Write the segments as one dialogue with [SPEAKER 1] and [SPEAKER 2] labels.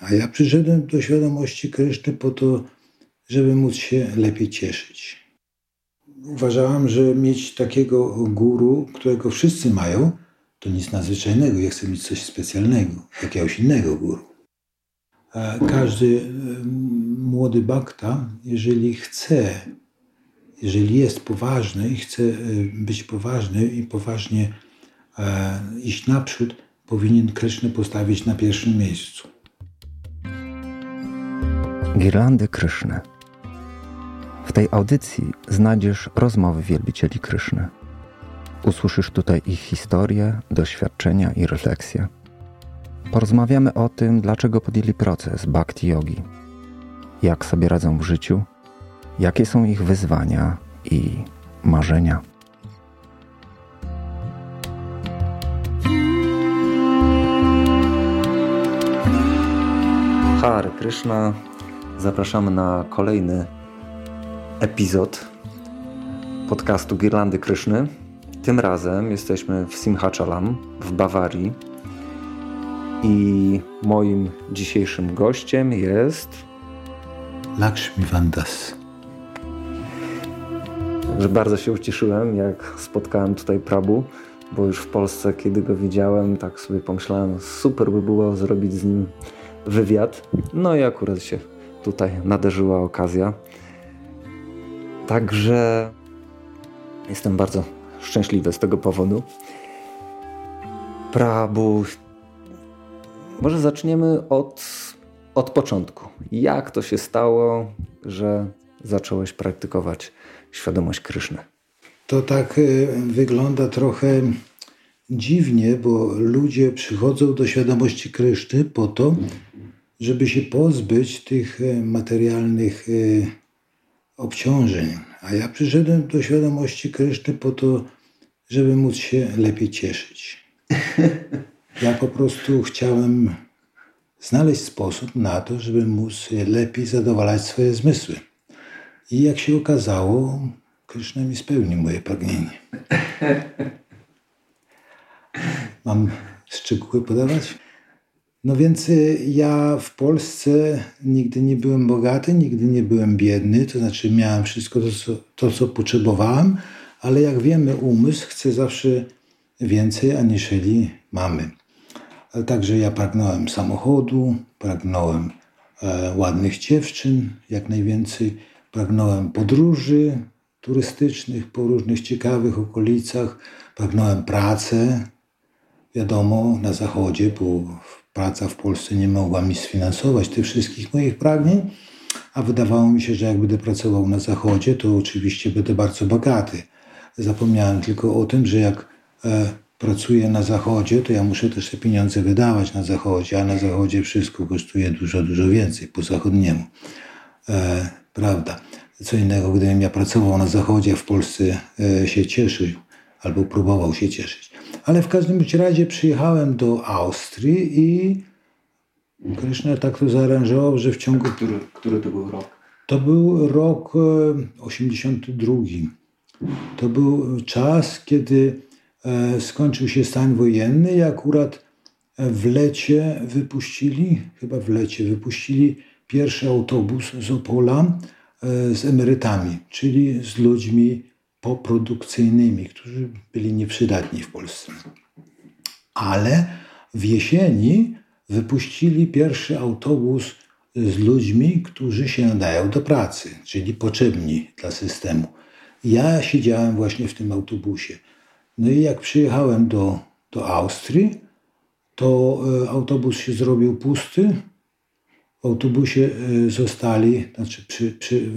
[SPEAKER 1] A ja przyszedłem do świadomości Kryszny po to, żeby móc się lepiej cieszyć. Uważałam, że mieć takiego guru, którego wszyscy mają, to nic nadzwyczajnego. Ja chcę mieć coś specjalnego, jakiegoś innego guru. Każdy młody bakta, jeżeli chce, jeżeli jest poważny i chce być poważny i poważnie iść naprzód, powinien Krysznę postawić na pierwszym miejscu.
[SPEAKER 2] Girlandy Kryszny. W tej audycji znajdziesz rozmowy wielbicieli Kryszny. Usłyszysz tutaj ich historię, doświadczenia i refleksje. Porozmawiamy o tym, dlaczego podjęli proces bhakti yogi, jak sobie radzą w życiu, jakie są ich wyzwania i marzenia. Hare Krishna. Zapraszamy na kolejny epizod podcastu Girlandy Kryszny. Tym razem jesteśmy w Simhachalam w Bawarii i moim dzisiejszym gościem jest
[SPEAKER 1] Lakshmi Vandas.
[SPEAKER 2] Że bardzo się ucieszyłem, jak spotkałem tutaj Prabu, bo już w Polsce, kiedy go widziałem, tak sobie pomyślałem, super by było zrobić z nim wywiad. No i akurat się tutaj naderzyła okazja. Także jestem bardzo szczęśliwy z tego powodu. Prabu, może zaczniemy od, od początku. Jak to się stało, że zacząłeś praktykować świadomość Kryszny?
[SPEAKER 1] To tak y, wygląda trochę dziwnie, bo ludzie przychodzą do świadomości Kryszny po to, żeby się pozbyć tych e, materialnych e, obciążeń. A ja przyszedłem do świadomości Kryszny po to, żeby móc się lepiej cieszyć. Ja po prostu chciałem znaleźć sposób na to, żeby móc lepiej zadowalać swoje zmysły. I jak się okazało, Kryszna mi spełnił moje pragnienie. Mam szczegóły podawać? No więc y, ja w Polsce nigdy nie byłem bogaty, nigdy nie byłem biedny, to znaczy miałem wszystko to, co, to, co potrzebowałem, ale jak wiemy, umysł chce zawsze więcej, aniżeli mamy. Także ja pragnąłem samochodu, pragnąłem e, ładnych dziewczyn, jak najwięcej, pragnąłem podróży turystycznych po różnych ciekawych okolicach, pragnąłem pracy, wiadomo, na zachodzie, bo praca w Polsce nie mogła mi sfinansować tych wszystkich moich pragnień, a wydawało mi się, że jak będę pracował na zachodzie, to oczywiście będę bardzo bogaty. Zapomniałem tylko o tym, że jak e, pracuję na zachodzie, to ja muszę też te pieniądze wydawać na zachodzie, a na zachodzie wszystko kosztuje dużo, dużo więcej po zachodniemu. E, prawda. Co innego, gdybym ja pracował na zachodzie, w Polsce e, się cieszył albo próbował się cieszyć. Ale w każdym razie przyjechałem do Austrii i Krishna tak to zaaranżował, że w ciągu...
[SPEAKER 2] Który, który to był rok?
[SPEAKER 1] To był rok 82. E, to był czas, kiedy e, skończył się stan wojenny i akurat w lecie wypuścili, chyba w lecie wypuścili pierwszy autobus z Opola e, z emerytami, czyli z ludźmi poprodukcyjnymi, którzy byli nieprzydatni w Polsce. Ale w jesieni wypuścili pierwszy autobus z ludźmi, którzy się nadają do pracy, czyli potrzebni dla systemu. Ja siedziałem właśnie w tym autobusie. No i jak przyjechałem do, do Austrii, to e, autobus się zrobił pusty. W autobusie e, zostali, znaczy przy, przy,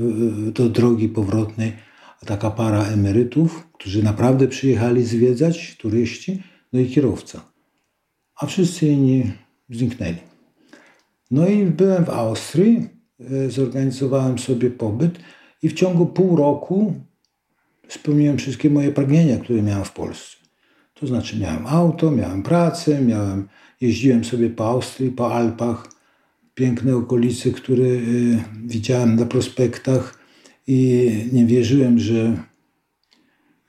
[SPEAKER 1] do drogi powrotnej taka para emerytów, którzy naprawdę przyjechali zwiedzać, turyści, no i kierowca. A wszyscy inni zniknęli. No i byłem w Austrii, e, zorganizowałem sobie pobyt i w ciągu pół roku spełniłem wszystkie moje pragnienia, które miałem w Polsce. To znaczy miałem auto, miałem pracę, miałem, jeździłem sobie po Austrii, po Alpach, piękne okolice, które y, widziałem na prospektach, i nie wierzyłem, że,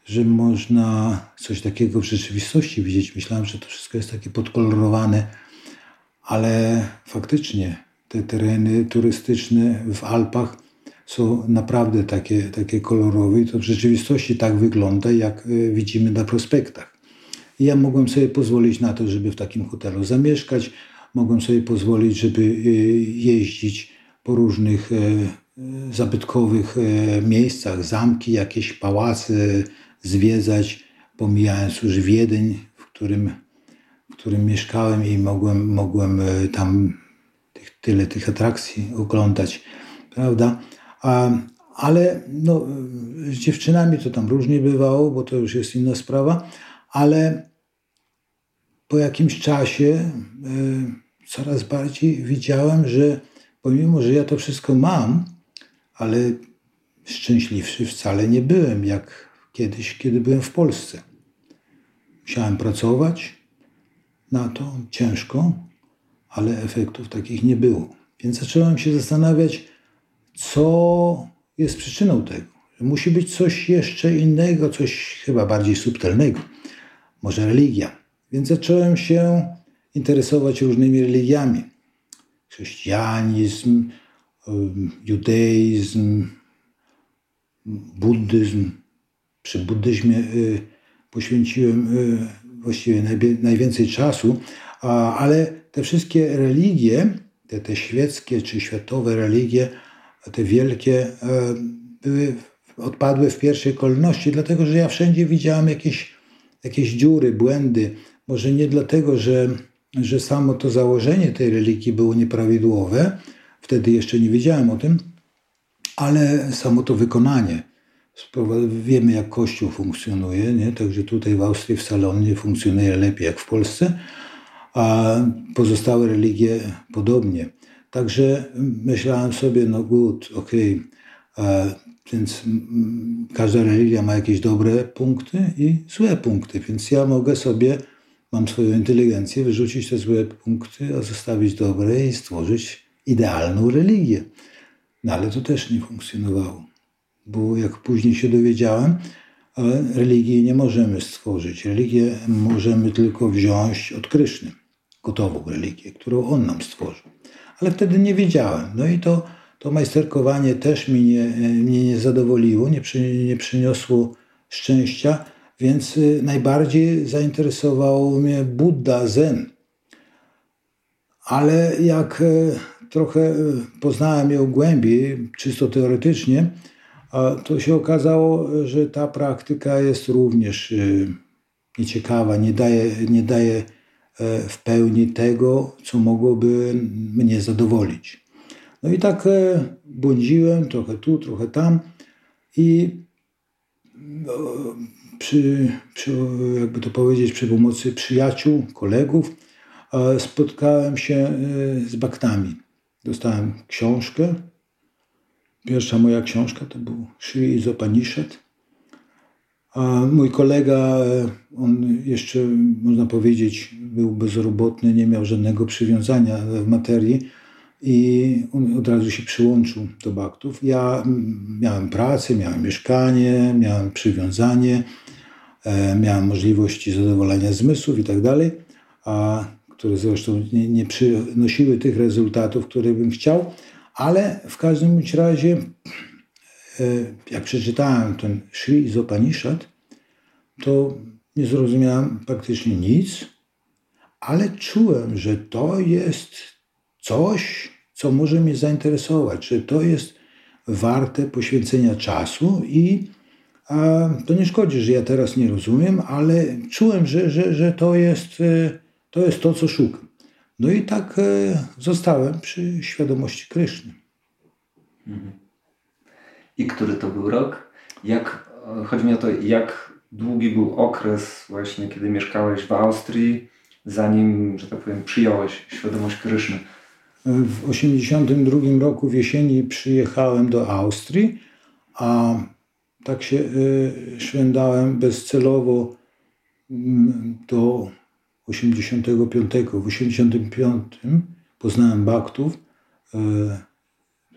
[SPEAKER 1] że można coś takiego w rzeczywistości widzieć. Myślałem, że to wszystko jest takie podkolorowane. ale faktycznie te tereny turystyczne w Alpach są naprawdę takie, takie kolorowe i to w rzeczywistości tak wygląda, jak e, widzimy na prospektach. I ja mogłem sobie pozwolić na to, żeby w takim hotelu zamieszkać, mogłem sobie pozwolić, żeby e, jeździć po różnych e, zabytkowych miejscach, zamki, jakieś pałace, zwiedzać, pomijając już Wiedeń, w którym, w którym mieszkałem i mogłem, mogłem tam tych, tyle tych atrakcji oglądać, prawda? ale no, z dziewczynami to tam różnie bywało, bo to już jest inna sprawa, ale po jakimś czasie e, coraz bardziej widziałem, że pomimo, że ja to wszystko mam, ale szczęśliwszy wcale nie byłem, jak kiedyś, kiedy byłem w Polsce. Musiałem pracować na to ciężko, ale efektów takich nie było. Więc zacząłem się zastanawiać, co jest przyczyną tego. Musi być coś jeszcze innego, coś chyba bardziej subtelnego, może religia. Więc zacząłem się interesować różnymi religiami. Chrześcijanizm, judaizm, buddyzm. Przy buddyzmie y, poświęciłem y, właściwie najwięcej czasu, ale te wszystkie religie, te, te świeckie czy światowe religie, te wielkie, e, były, odpadły w pierwszej kolejności, dlatego że ja wszędzie widziałem jakieś, jakieś dziury, błędy. Może nie dlatego, że, że samo to założenie tej religii było nieprawidłowe, wtedy jeszcze nie wiedziałem o tym, ale samo to wykonanie. Wiemy, jak Kościół funkcjonuje, nie? także tutaj w Austrii wcale on nie funkcjonuje lepiej jak w Polsce, a pozostałe religie podobnie. Także myślałem sobie, no good, okay. więc każda religia ma jakieś dobre punkty i złe punkty, więc ja mogę sobie, mam swoją inteligencję, wyrzucić te złe punkty, a zostawić dobre i stworzyć idealną religię. No ale to też nie funkcjonowało, bo jak później się dowiedziałem, religii nie możemy stworzyć. Religię możemy tylko wziąć od Kryszny, gotową religię, którą On nam stworzył ale wtedy nie wiedziałem. No i to, to majsterkowanie też mnie nie, mnie nie zadowoliło, nie, przy, nie przyniosło szczęścia, więc y, najbardziej zainteresowało mnie Buddha, Zen. Ale jak trochę y, poznałem ją głębiej, czysto teoretycznie, to się okazało, że ta praktyka jest również nieciekawa, nie daje, nie daje E, w pełni tego, co mogłoby mnie zadowolić. No i tak e, błądziłem trochę tu, trochę tam i no, przy, przy, jakby to powiedzieć, przy pomocy przyjaciół, kolegów e, spotkałem się z baktami. Dostałem książkę. Pierwsza moja książka to był Sri Izopanishad a mój kolega, on jeszcze, można powiedzieć, był bezrobotny, nie miał żadnego przywiązania w materii i on od razu się przyłączył do baktów. Ja miałem pracę, miałem mieszkanie, miałem przywiązanie, e, miałem możliwości zadowolenia zmysłów i tak dalej, a które zresztą nie, nie przynosiły tych rezultatów, które bym chciał, ale w każdym razie E, jak przeczytałem ten Sri Izopanishad, to nie zrozumiałem praktycznie nic, ale czułem, że to jest coś, co może mnie zainteresować, że to jest warte poświęcenia czasu i a, to nie szkodzi, że ja teraz nie rozumiem, ale czułem, że, że, że to, jest, e, to jest to, co szukam. No i tak e, zostałem przy świadomości Kryszny. Mhm
[SPEAKER 3] i który to był rok. Jak, chodzi mi o to, jak długi był okres właśnie, kiedy mieszkałeś w Austrii, zanim, że tak powiem, przyjąłeś świadomość Kryszny?
[SPEAKER 1] W 1982 roku w jesieni przyjechałem do Austrii, a tak się y, szwendałem bezcelowo mm, do 85. W 85 poznałem Baktów. Y,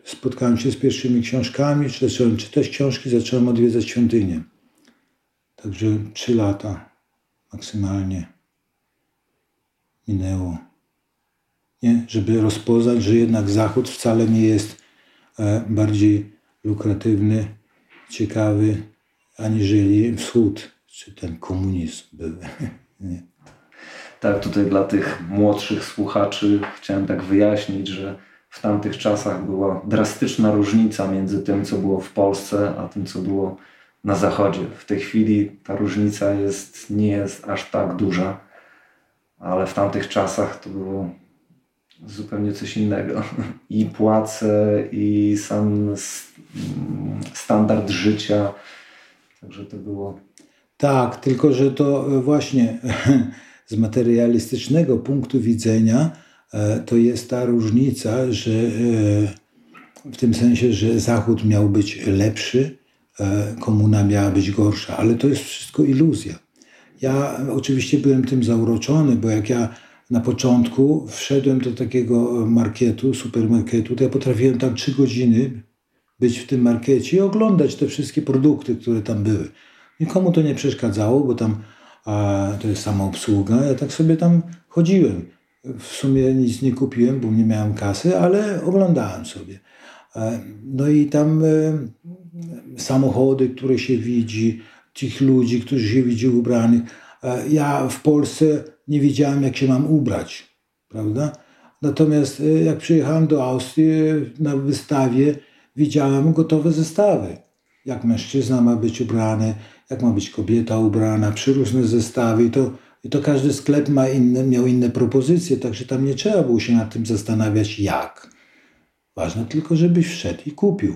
[SPEAKER 1] spotkałem się z pierwszymi książkami, zacząłem czytać książki, zacząłem odwiedzać świątynię. Także trzy lata maksymalnie minęło. nie? żeby rozpoznać, że jednak Zachód wcale nie jest e, bardziej lukratywny, ciekawy, aniżeli Wschód, czy ten komunizm był. Nie?
[SPEAKER 2] Tak, tutaj dla tych młodszych słuchaczy chciałem tak wyjaśnić, że w tamtych czasach była drastyczna różnica między tym, co było w Polsce, a tym, co było na Zachodzie. W tej chwili ta różnica jest, nie jest aż tak duża, ale w tamtych czasach to było zupełnie coś innego. I płace, i sam standard życia. Także to było.
[SPEAKER 1] Tak, tylko że to właśnie z materialistycznego punktu widzenia e, to jest ta różnica, że e, w tym sensie, że Zachód miał być lepszy, e, komuna miała być gorsza, ale to jest wszystko iluzja. Ja oczywiście byłem tym zauroczony, bo jak ja na początku wszedłem do takiego marketu, supermarketu, to ja potrafiłem tam trzy godziny być w tym markecie i oglądać te wszystkie produkty, które tam były. Nikomu to nie przeszkadzało, bo tam a, to jest sama obsługa. Ja tak sobie tam chodziłem. W sumie nic nie kupiłem, bo nie miałem kasy, ale oglądałem sobie. E, no i tam e, samochody, które się widzi, tych ludzi, którzy się widzi ubranych. E, ja w Polsce nie wiedziałem, jak się mam ubrać, prawda? Natomiast jak przyjechałem do Austrii na wystawie, widziałem gotowe zestawy. Jak mężczyzna ma być ubrany, jak ma być kobieta ubrana, przyróżne zestawy. I to, i to każdy sklep ma inne, miał inne propozycje, także tam nie trzeba było się nad tym zastanawiać, jak. Ważne tylko, żebyś wszedł i kupił.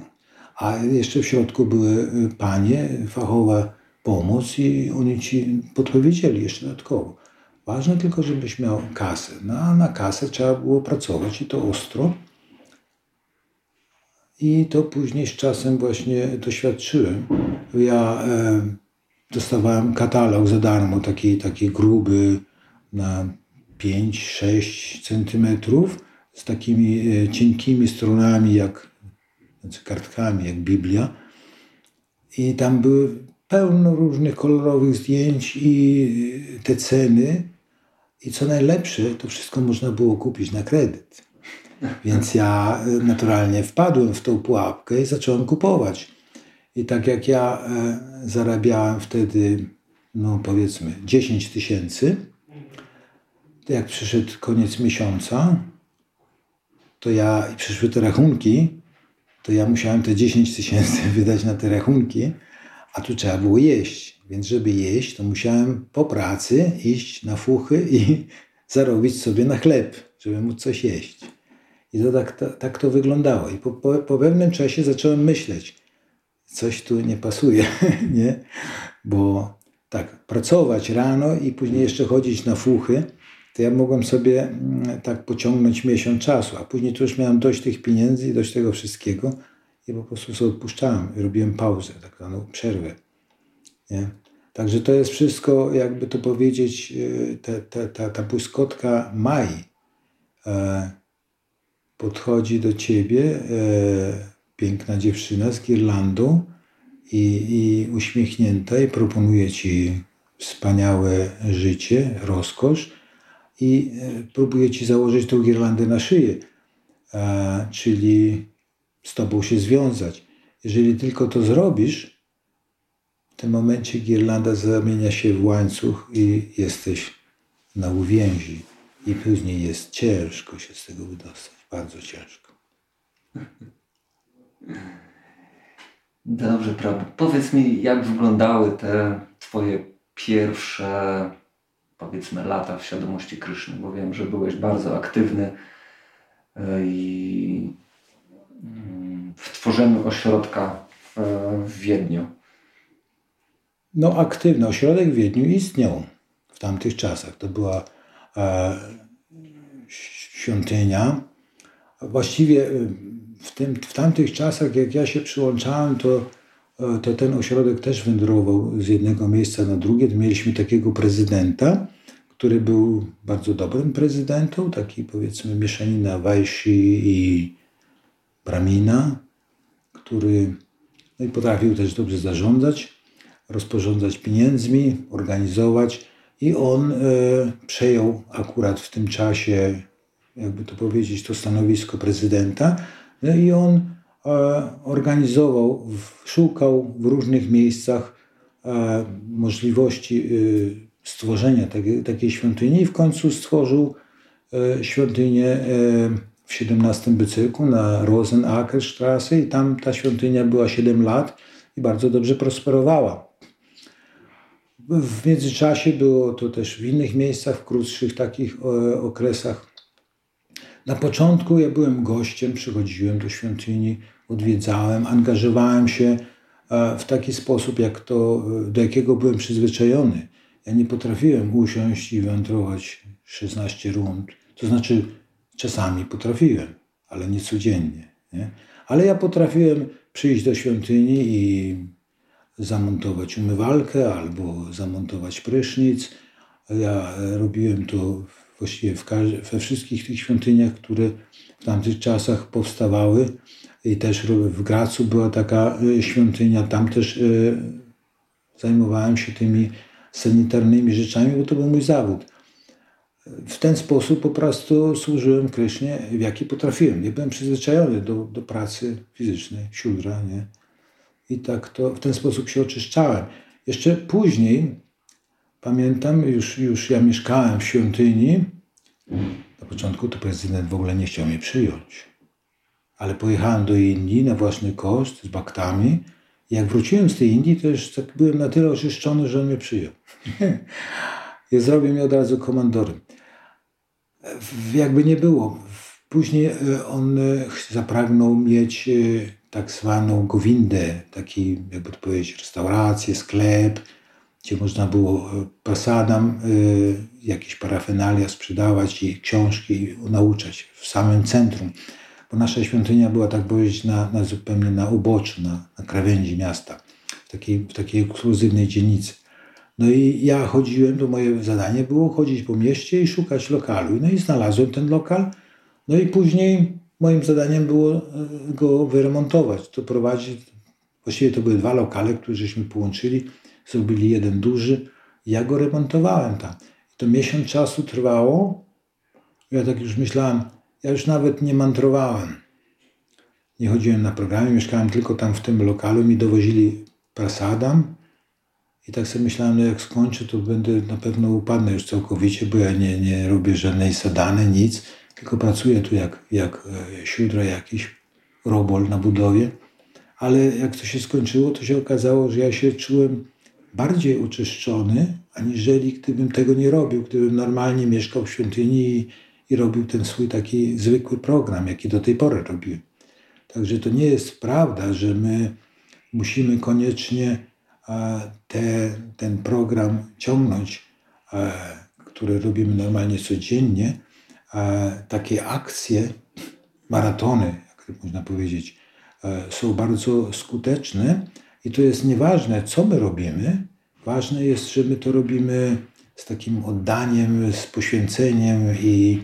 [SPEAKER 1] A jeszcze w środku były y, panie, fachowa pomoc i oni ci podpowiedzieli jeszcze dodatkowo. Ważne tylko, żebyś miał kasę. No a na kasę trzeba było pracować i to ostro. I to później z czasem właśnie doświadczyłem. Ja dostawałem katalog za darmo, taki, taki gruby na 5-6 centymetrów z takimi e, cienkimi stronami, jak znaczy kartkami, jak Biblia. I tam były pełno różnych kolorowych zdjęć i te ceny. I co najlepsze, to wszystko można było kupić na kredyt. Więc ja e, naturalnie wpadłem w tą pułapkę i zacząłem kupować. I tak jak ja e, zarabiałem wtedy, no powiedzmy, 10 tysięcy, jak przyszedł koniec miesiąca, to ja, i przyszły te rachunki, to ja musiałem te 10 tysięcy wydać na te rachunki, a tu trzeba było jeść. Więc żeby jeść, to musiałem po pracy iść na fuchy i zarobić sobie na chleb, żeby móc coś jeść. I to tak, to, tak to wyglądało. I po, po, po pewnym czasie zacząłem myśleć, coś tu nie pasuje, nie? Bo tak, pracować rano i później jeszcze chodzić na fuchy, to ja mogłem sobie mm, tak pociągnąć miesiąc czasu, a później to już miałem dość tych pieniędzy i dość tego wszystkiego i po prostu sobie odpuszczałem i robiłem pauzę, tak zwaną przerwę. Nie? Także to jest wszystko, jakby to powiedzieć, ta, ta, ta, ta błyskotka maj e, podchodzi do ciebie, e, piękna dziewczyna z girlandą i, i uśmiechnięta i proponuje ci wspaniałe życie, rozkosz i e, próbuje ci założyć tą girlandę na szyję, czyli z tobą się związać. Jeżeli tylko to zrobisz, w tym momencie girlanda zamienia się w łańcuch i jesteś na uwięzi. I później jest ciężko się z tego wydostać, bardzo ciężko.
[SPEAKER 2] Dobrze, prawda. Powiedz mi, jak wyglądały te Twoje pierwsze, powiedzmy, lata w świadomości Kryszny, bo wiem, że byłeś bardzo aktywny e, i mm, w tworzeniu ośrodka w Wiedniu.
[SPEAKER 1] No, aktywny ośrodek w Wiedniu istniał w tamtych czasach. To była e, świątynia. Właściwie w, tym, w tamtych czasach, jak ja się przyłączałem, to, e, to ten ośrodek też wędrował z jednego miejsca na drugie. Mieliśmy takiego prezydenta, który był bardzo dobrym prezydentem, taki powiedzmy mieszanina Wajsi i Bramina, który no i potrafił też dobrze zarządzać, rozporządzać pieniędzmi, organizować. I on e, przejął akurat w tym czasie jakby to powiedzieć, to stanowisko prezydenta. No i on e, organizował, szukał w różnych miejscach e, możliwości stworzenia takiej, świątyni i w końcu stworzył świątynię w 17 bycyku na Rosenackerstraße i tam ta świątynia była 7 lat i bardzo dobrze prosperowała. W międzyczasie było to też w innych miejscach, w krótszych takich e, okresach. Na początku ja byłem gościem, przychodziłem do świątyni, odwiedzałem, angażowałem się e, w taki sposób, jak to, e, do jakiego byłem przyzwyczajony. Ja nie potrafiłem usiąść i wędrować 16 rund. To znaczy, czasami potrafiłem, ale nie codziennie. Nie? Ale ja potrafiłem przyjść do świątyni i zamontować umywalkę albo zamontować prysznic. Ja robiłem to właściwie we wszystkich tych świątyniach, które w tamtych czasach powstawały. I też w Gracu była taka e, świątynia, tam też e, zajmowałem się tymi sanitarnymi rzeczami, bo to był mój zawód. W ten sposób po prostu służyłem Krysznie, w jaki potrafiłem. Nie byłem przyzwyczajony do, do pracy fizycznej, siódra, nie? i tak to w ten sposób się oczyszczałem. Jeszcze później, pamiętam, już, już ja mieszkałem w świątyni. Na początku to prezydent w ogóle nie chciał mnie przyjąć. Ale pojechałem do Indii na własny koszt z baktami. Jak wróciłem z tej Indii, to już tak byłem na tyle oczyszczony, że on mnie przyjął. I zrobił mnie od razu komandorem. Jakby nie było. Później e, on e, zapragnął mieć e, tak zwaną gowindę, taki, jakby to powiedzieć, restaurację, sklep, gdzie można było e, prasadam y, jakieś parafenalia sprzedawać i książki nauczać w samym centrum. Bo nasza świątynia była, tak powiedzieć, na, na zupełnie na uboczu, na, na krawędzi miasta, w takiej, w takiej ekskluzywnej dzielnicy. No i ja chodziłem, to moje zadanie było chodzić po mieście i szukać lokalu. No i znalazłem ten lokal. No i później Moim zadaniem było e, go wyremontować, to prowadzić. Właściwie to były dwa lokale, które żeśmy połączyli, zrobili jeden duży. Ja go remontowałem tam. I to miesiąc czasu trwało. Ja tak już myślałem, ja już nawet nie mantrowałem. Nie chodziłem na programy, mieszkałem tylko tam w tym lokalu. Mi dowozili prasadam. I tak sobie myślałem, no jak skończę, to będę na pewno upadnę już całkowicie, bo ja nie, nie robię żadnej sadany, nic tylko pracuję tu jak, jak e, siódra jakiś robol na budowie. Ale jak to się skończyło, to się okazało, że ja się czułem bardziej oczyszczony, aniżeli gdybym tego nie robił, gdybym normalnie mieszkał w świątyni i, i robił ten swój taki zwykły program, jaki do tej pory robiłem. Także to nie jest prawda, że my musimy koniecznie te, ten program ciągnąć, który robimy normalnie codziennie, takie akcje, maratony, jak można powiedzieć, e, są bardzo skuteczne i to jest nieważne, co my robimy, ważne jest, że my to robimy z takim oddaniem, z poświęceniem i,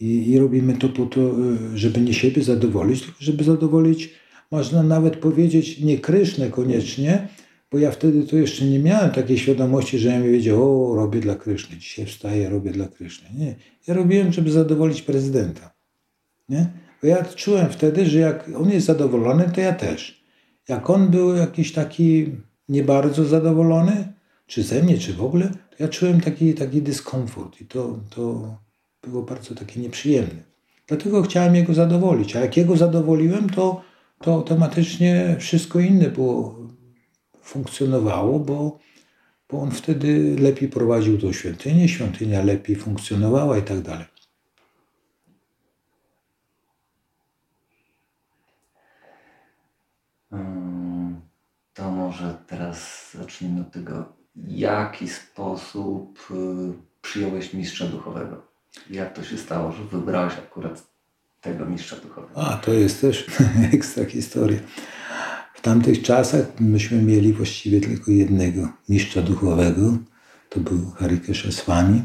[SPEAKER 1] i, i robimy to po to, żeby nie siebie zadowolić, tylko żeby zadowolić, można nawet powiedzieć, nie Krysznę koniecznie, bo ja wtedy to jeszcze nie miałem takiej świadomości, że ja mi wiedział, o, robię dla Kryszny, dzisiaj wstaję, robię dla Kryszny. Nie, ja robiłem, żeby zadowolić prezydenta. Nie? Bo ja czułem wtedy, że jak on jest zadowolony, to ja też. Jak on był jakiś taki nie bardzo zadowolony, czy ze mnie, czy w ogóle, to ja czułem taki, taki dyskomfort i to, to było bardzo takie nieprzyjemne. Dlatego chciałem jego zadowolić, a jak jego zadowoliłem, to, to automatycznie wszystko inne było funkcjonowało, bo, bo on wtedy lepiej prowadził tą świątynię, świątynia lepiej funkcjonowała i tak dalej.
[SPEAKER 2] To może teraz zacznijmy od tego, jaki sposób y, przyjąłeś mistrza duchowego? Jak to się stało, że wybrałeś akurat tego mistrza duchowego?
[SPEAKER 1] A, to jest też ekstra historia. W tamtych czasach myśmy mieli właściwie tylko jednego mistrza duchowego. To był Harikesha Swami.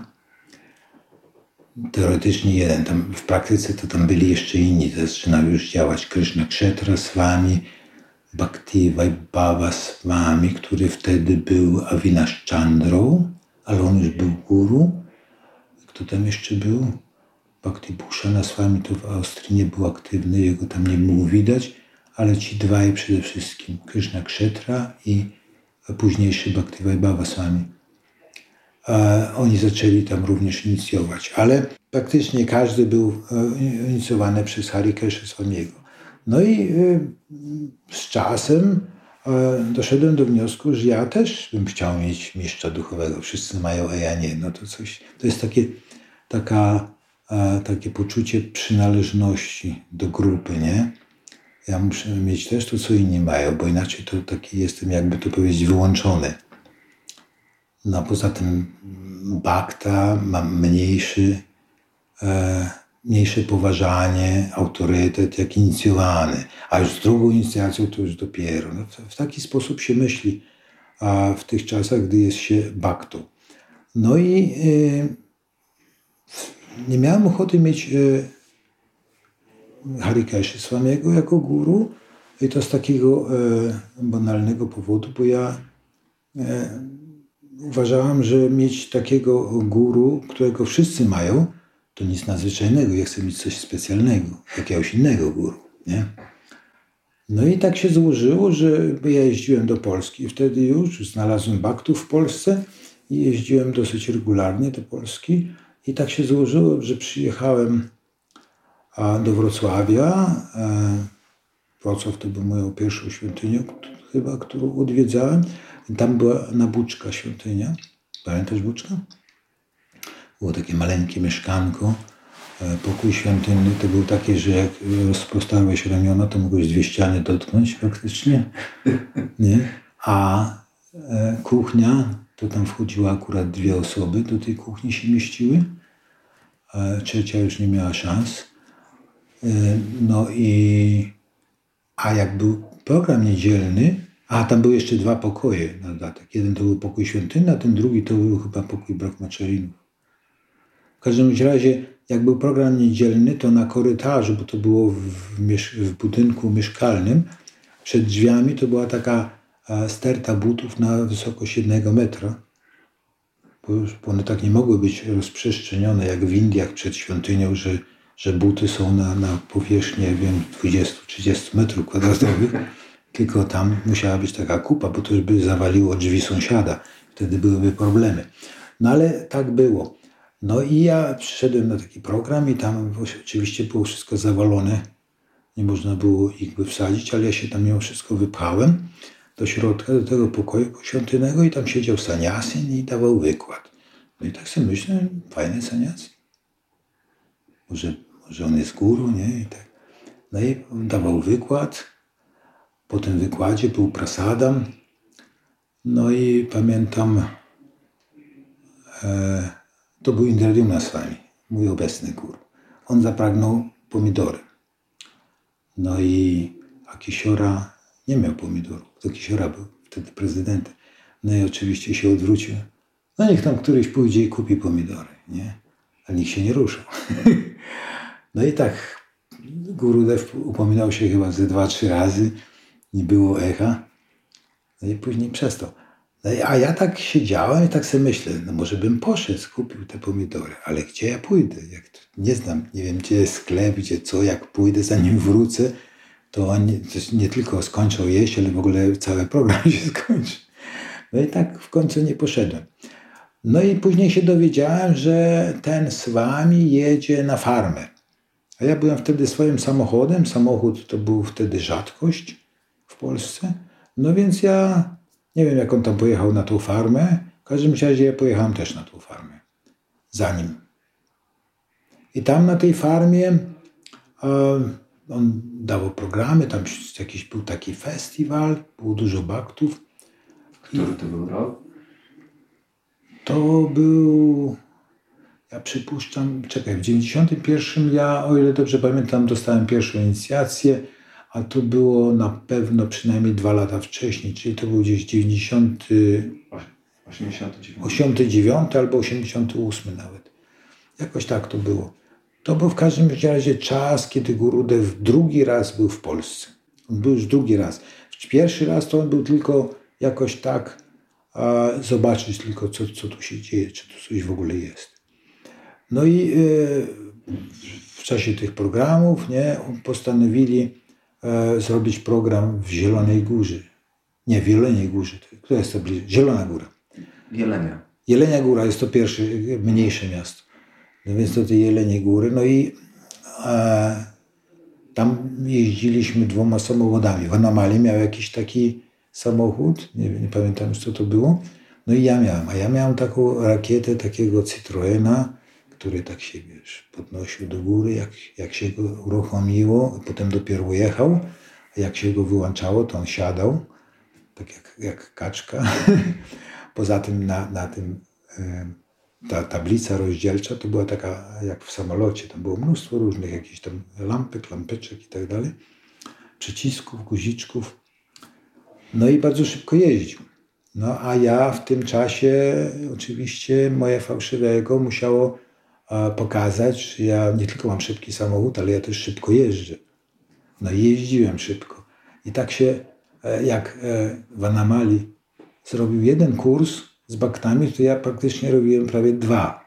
[SPEAKER 1] Teoretycznie jeden. Tam w praktyce to tam byli jeszcze inni. Zaczynał już działać Krishna Kshetra Swami, Bhakti Vaibhava Swami, który wtedy był Avinash Chandrą, ale on już był guru. Kto tam jeszcze był? Bhakti Bhushana Swami to w Austrii nie był aktywny, jego tam nie było widać, ale ci dwaj przede wszystkim, Krishna Kshetra i późniejszy Bhakti Vaibhava Swami. Oni zaczęli tam również inicjować, ale praktycznie każdy był e, inicjowany przez Harikesha Swamiego. No i e, z czasem e, doszedłem do wniosku, że ja też bym chciał mieć mistrza duchowego. Wszyscy mają, a ja nie. No to coś, to jest takie, taka, takie poczucie przynależności do grupy, nie? Ja muszę mieć też to, co inni mają, bo inaczej to taki jestem, jakby to powiedzieć, wyłączony. No poza tym Bakta mam mniejszy, e, mniejsze poważanie, autorytet jak inicjowany, a już z drugą inicjacją to już dopiero. No, w taki sposób się myśli a w tych czasach, gdy jest się baktą. No i e, nie miałem ochoty mieć e, Harikeshi Swamiego jako guru i to z takiego e, banalnego powodu, bo ja e, uważałam, że mieć takiego guru, którego wszyscy mają, to nic nadzwyczajnego. Ja chcę mieć coś specjalnego, jakiegoś innego guru. Nie? No i tak się złożyło, że ja jeździłem do Polski. Wtedy już znalazłem baktów w Polsce i jeździłem dosyć regularnie do Polski. I tak się złożyło, że przyjechałem do Wrocławia. E, Wrocław to był moją pierwszą świątynią, chyba, którą odwiedzałem. Tam była Nabuczka świątynia. Pamiętasz Buczka? Było takie maleńkie mieszkanko. E, pokój świątynny to był taki, że jak rozprostałeś ramiona, to mogłeś dwie ściany dotknąć praktycznie. Nie? A e, kuchnia, to tam wchodziły akurat dwie osoby, do tej kuchni się mieściły. E, trzecia już nie miała szans. No i a jak był program niedzielny, a tam były jeszcze dwa pokoje na dodatek. Jeden to był pokój świątynny, a ten drugi to był chyba pokój brahmacharinów. W każdym razie, jak był program niedzielny, to na korytarzu, bo to było w, w budynku mieszkalnym, przed drzwiami to była taka sterta butów na wysokość jednego metra. Bo, one tak nie mogły być rozprzestrzenione jak w Indiach przed świątynią, że, że buty są na, na wiem, 20-30 metrów kwadratowych tylko tam musiała być taka kupa, bo to by zawaliło drzwi sąsiada. Wtedy byłyby problemy. No ale tak było. No i ja przyszedłem na taki program i tam oczywiście było wszystko zawalone. Nie można było ich wsadzić, ale ja się tam mimo wszystko wypchałem do środka, do tego pokoju świątynnego i tam siedział saniasin i dawał wykład. No i tak sobie myślę, fajny saniasin. Może, może on jest guru, nie? I tak. No i dawał wykład po tym wykładzie był prasadam. No i pamiętam, e, to był Indradyumna Swami, mój obecny guru. On zapragnął pomidory. No i a Kisiora nie miał pomidorów. To Kisiora był wtedy prezydentem. No i oczywiście się odwrócił. No niech tam któryś pójdzie i kupi pomidory, nie? Ale nikt się nie ruszał. no i tak Gurudev upominał się chyba ze dwa, trzy razy nie było echa. No i później przestał. No a ja tak siedziałem i tak sobie myślę, no może bym poszedł, kupił te pomidory, ale gdzie ja pójdę? Jak nie znam, nie wiem gdzie jest sklep, gdzie co, jak pójdę, zanim wrócę, to oni nie tylko skończą jeść, ale w ogóle cały program się skończy. No i tak w końcu nie poszedłem. No i później się dowiedziałem, że ten z wami jedzie na farmę. A ja byłem wtedy swoim samochodem. Samochód to był wtedy rzadkość w Polsce. No więc ja nie wiem, jak on tam pojechał na tą farmę. W każdym razie ja pojechałem też na tą farmę. Za nim. I tam na tej farmie e, on dawał programy, tam jakiś był taki festiwal, było dużo baktów.
[SPEAKER 2] Który to był rok?
[SPEAKER 1] To był, ja przypuszczam, czekaj, w 91 ja, o ile dobrze pamiętam, dostałem pierwszą inicjację a to było na pewno przynajmniej dwa lata wcześniej, czyli to był gdzieś 90, 89. 89 albo 88 nawet. Jakoś tak to było. To był w każdym razie czas, kiedy Gurudev drugi raz był w Polsce. On był już drugi raz. Pierwszy raz to on był tylko jakoś tak a, zobaczyć tylko, co, co tu się dzieje, czy tu coś w ogóle jest. No i y, w czasie tych programów nie, postanowili e, zrobić program w Zielonej Górze. Nie, w Jeleniej Górze. Która jest to bliżej? Zielona Góra.
[SPEAKER 2] Jelenia.
[SPEAKER 1] Jelenia Góra jest to pierwsze, mniejsze miasto. No więc do tej Jeleniej Góry. No i e, tam jeździliśmy dwoma samochodami. W Anamali miał jakiś taki samochód, nie, nie pamiętam już co to było. No i ja miałem, a ja miałem taką rakietę takiego Citroena, który tak się wiesz, podnosił do góry, jak, jak się go uruchomiło, potem dopiero jechał, a jak się go wyłączało, to on siadał, tak jak, jak kaczka. Poza tym na, na tym ta tablica rozdzielcza to była taka jak w samolocie, tam było mnóstwo różnych jakichś tam lampek, lampeczek i tak dalej, przycisków, guziczków. No i bardzo szybko jeździł. No a ja w tym czasie oczywiście moje fałszywe ego musiało pokazać, że ja nie tylko mam szybki samochód, ale ja też szybko jeżdżę. No i jeździłem szybko. I tak się, e, jak e, w Anamali zrobił jeden kurs z baktami, to ja praktycznie robiłem prawie dwa.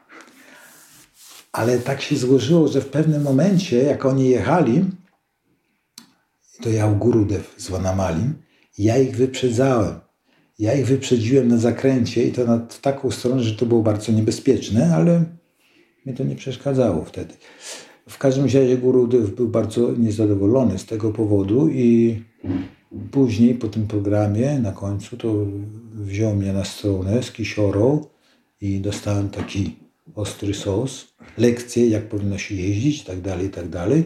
[SPEAKER 1] Ale tak się złożyło, że w pewnym momencie, jak oni jechali, to ja u Gurudew z Wanamalim, ja ich wyprzedzałem. Ja ich wyprzedziłem na zakręcie i to na taką stronę, że to było bardzo niebezpieczne, ale mnie to nie przeszkadzało wtedy. W każdym razie Gurudev był bardzo niezadowolony z tego powodu i później po tym programie na końcu to wziął mnie na stronę z kisiorą i dostałem taki ostry sos, lekcje jak powinno się jeździć i tak dalej, i tak dalej.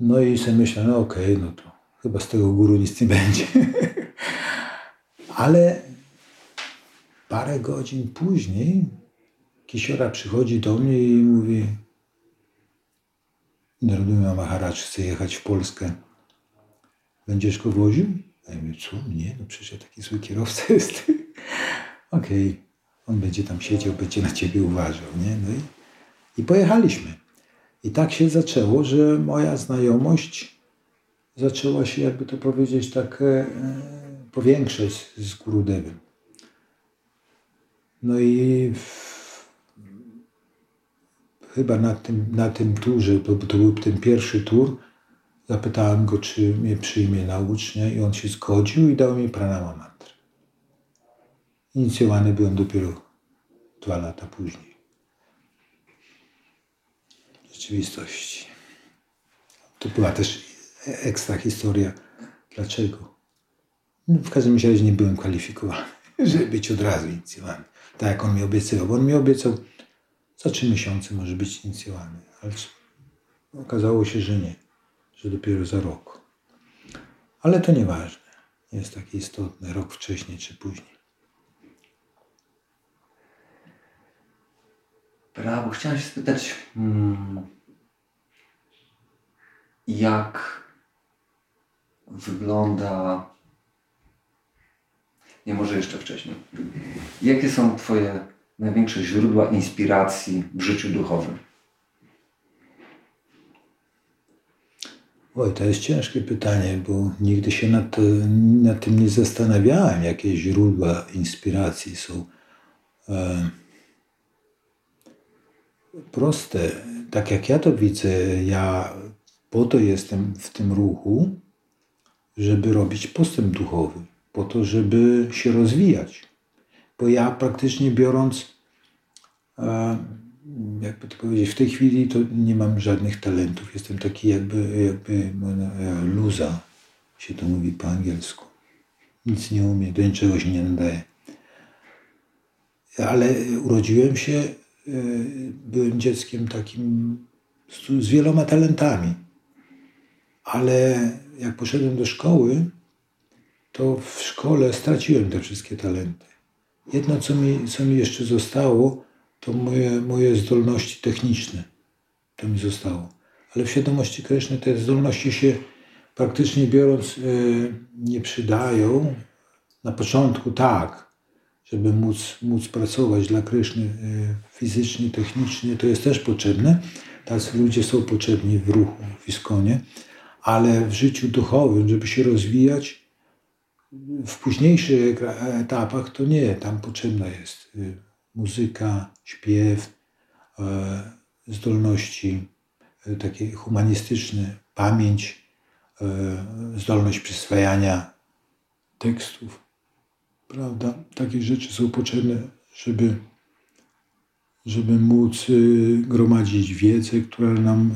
[SPEAKER 1] No i sobie myślę, no okej, okay, no to chyba z tego góru nic nie będzie. Ale parę godzin później Kisiora przychodzi do mnie i mówi Naroduja Maharaj chce jechać w Polskę. Będziesz go woził? A ja mówię, co? Nie, no przecież ja taki zły kierowca jest. Okej, okay. on będzie tam siedział, będzie na ciebie uważał, nie? No i, i pojechaliśmy. I tak się zaczęło, że moja znajomość zaczęła się, jakby to powiedzieć, tak e, powiększać z Gurudewem. No i w, chyba na tym, na tym turze, to, to był ten pierwszy tur, zapytałem go, czy mnie przyjmie na ucznia i on się zgodził i dał mi pranama mantrę. Inicjowany byłem dopiero dwa lata później. W rzeczywistości. To była też ekstra historia. Dlaczego? No, w każdym razie nie byłem kwalifikowany, żeby być od razu inicjowany. Tak jak on mi obiecywał. Bo on mi obiecał za trzy miesiące może być inicjowany. Ale okazało się, że nie, że dopiero za rok. Ale to nieważne. Nie jest takie istotne, rok wcześniej czy później.
[SPEAKER 2] Brawo, chciałem się spytać, hmm, jak wygląda. Nie, może jeszcze wcześniej. Jakie są Twoje największe źródła inspiracji w życiu duchowym?
[SPEAKER 1] Oj, to jest ciężkie pytanie, bo nigdy się nad, nad tym nie zastanawiałem, jakie źródła inspiracji są. E, proste. Tak jak ja to widzę, ja po to jestem w tym ruchu, żeby robić postęp duchowy, po to, żeby się rozwijać bo ja praktycznie biorąc, e, jakby to powiedzieć, w tej chwili to nie mam żadnych talentów. Jestem taki jakby, jakby e, luza, się to mówi po angielsku. Nic nie umiem, do niczego się nie nadaje. Ale urodziłem się, e, byłem dzieckiem takim z wieloma talentami. Ale jak poszedłem do szkoły, to w szkole straciłem te wszystkie talenty. Jedno, co mi, co mi jeszcze zostało, to moje, moje zdolności techniczne. To mi zostało. Ale w świadomości Kryszny te zdolności się praktycznie biorąc e, nie przydają. Na początku tak, żeby móc, móc pracować dla Kryszny e, fizycznie, technicznie, to jest też potrzebne. Tacy ludzie są potrzebni w ruchu, w Iskonie, ale w życiu duchowym, żeby się rozwijać, w późniejszych etapach to nie, tam potrzebna jest y, muzyka, śpiew, e, zdolności takie humanistyczne, pamięć, zdolność przyswajania tekstów. Prawda? Takie rzeczy są potrzebne, żeby, żeby móc gromadzić wiedzę, która nam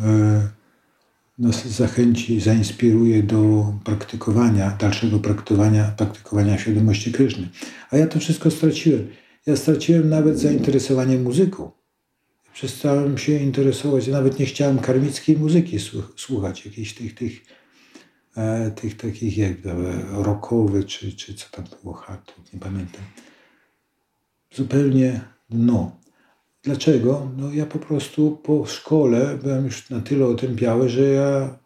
[SPEAKER 1] nas zachęci, zainspiruje do praktykowania, dalszego praktykowania, praktykowania świadomości Kryszny. A ja to wszystko straciłem. Ja straciłem nawet zainteresowanie muzyką. Przestałem się interesować, nawet nie chciałem karmickiej muzyki słuchać, jakichś tych, tych, e, tych takich jak rockowe, czy, czy co tam było, hard, nie pamiętam. Zupełnie dno. Dlaczego? No ja po prostu po szkole byłem już na tyle otępiały, że ja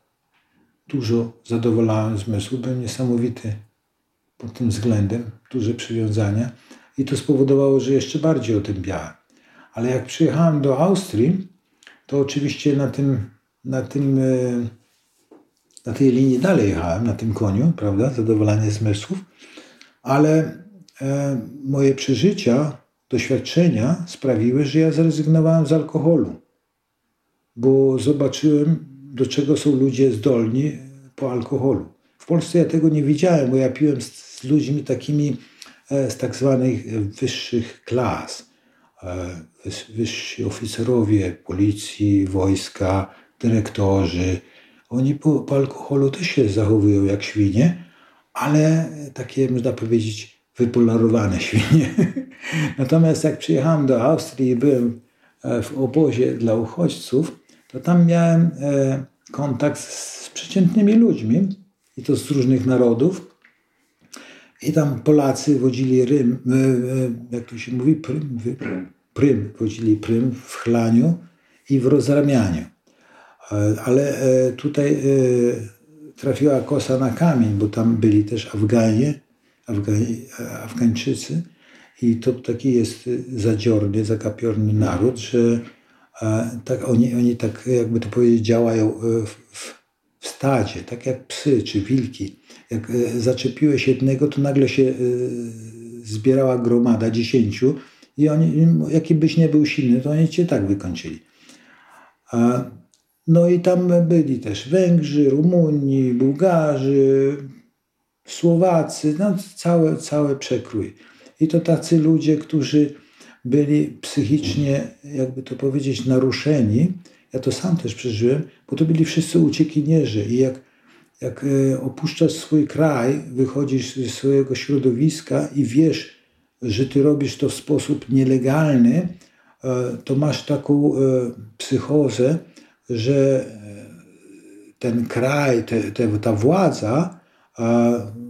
[SPEAKER 1] dużo zadowalałem zmysłu, byłem niesamowity pod tym względem, duże przywiązania i to spowodowało, że jeszcze bardziej otępiałem. Ale jak przyjechałem do Austrii, to oczywiście na tym, na tym, e, na tej linii dalej jechałem, na tym koniu, prawda, zadowolenie zmysłów, ale e, moje przeżycia doświadczenia sprawiły, że ja zrezygnowałem z alkoholu, bo zobaczyłem, do czego są ludzie zdolni po alkoholu. W Polsce ja tego nie widziałem, bo ja piłem z, z ludźmi takimi e, z tak zwanych wyższych klas. E, wyżsi oficerowie policji, wojska, dyrektorzy. Oni po, po alkoholu też się zachowują jak świnie, ale takie, można powiedzieć, wypolarowane świnie. Natomiast jak przyjechałem do Austrii i byłem e, w obozie dla uchodźców, to tam miałem e, kontakt z przeciętnymi ludźmi i to z różnych narodów. I tam Polacy wodzili rym, e, jak to się mówi, prym, prym, wodzili prym w chlaniu i w rozramianiu. Ale tutaj trafiła kosa na kamień, bo tam byli też Afganie, Afgańczycy i to taki jest zadziorny, zakapiorny naród, że tak, oni, oni tak, jakby to powiedzieć, działają e, w, w stadzie, tak jak psy czy wilki. Jak e, zaczepiłeś jednego, to nagle się e, zbierała gromada dziesięciu i oni, jaki byś nie był silny, to oni cię tak wykończyli. No i tam byli też Węgrzy, Rumuni, Bułgarzy, Słowacy, no cały, cały przekrój. I to tacy ludzie, którzy byli psychicznie, jakby to powiedzieć, naruszeni. Ja to sam też przeżyłem, bo to byli wszyscy uciekinierzy. I jak, jak e, opuszczasz swój kraj, wychodzisz ze swojego środowiska i wiesz, że ty robisz to w sposób nielegalny, e, to masz taką e, psychozę, że ten kraj, te, te, ta władza,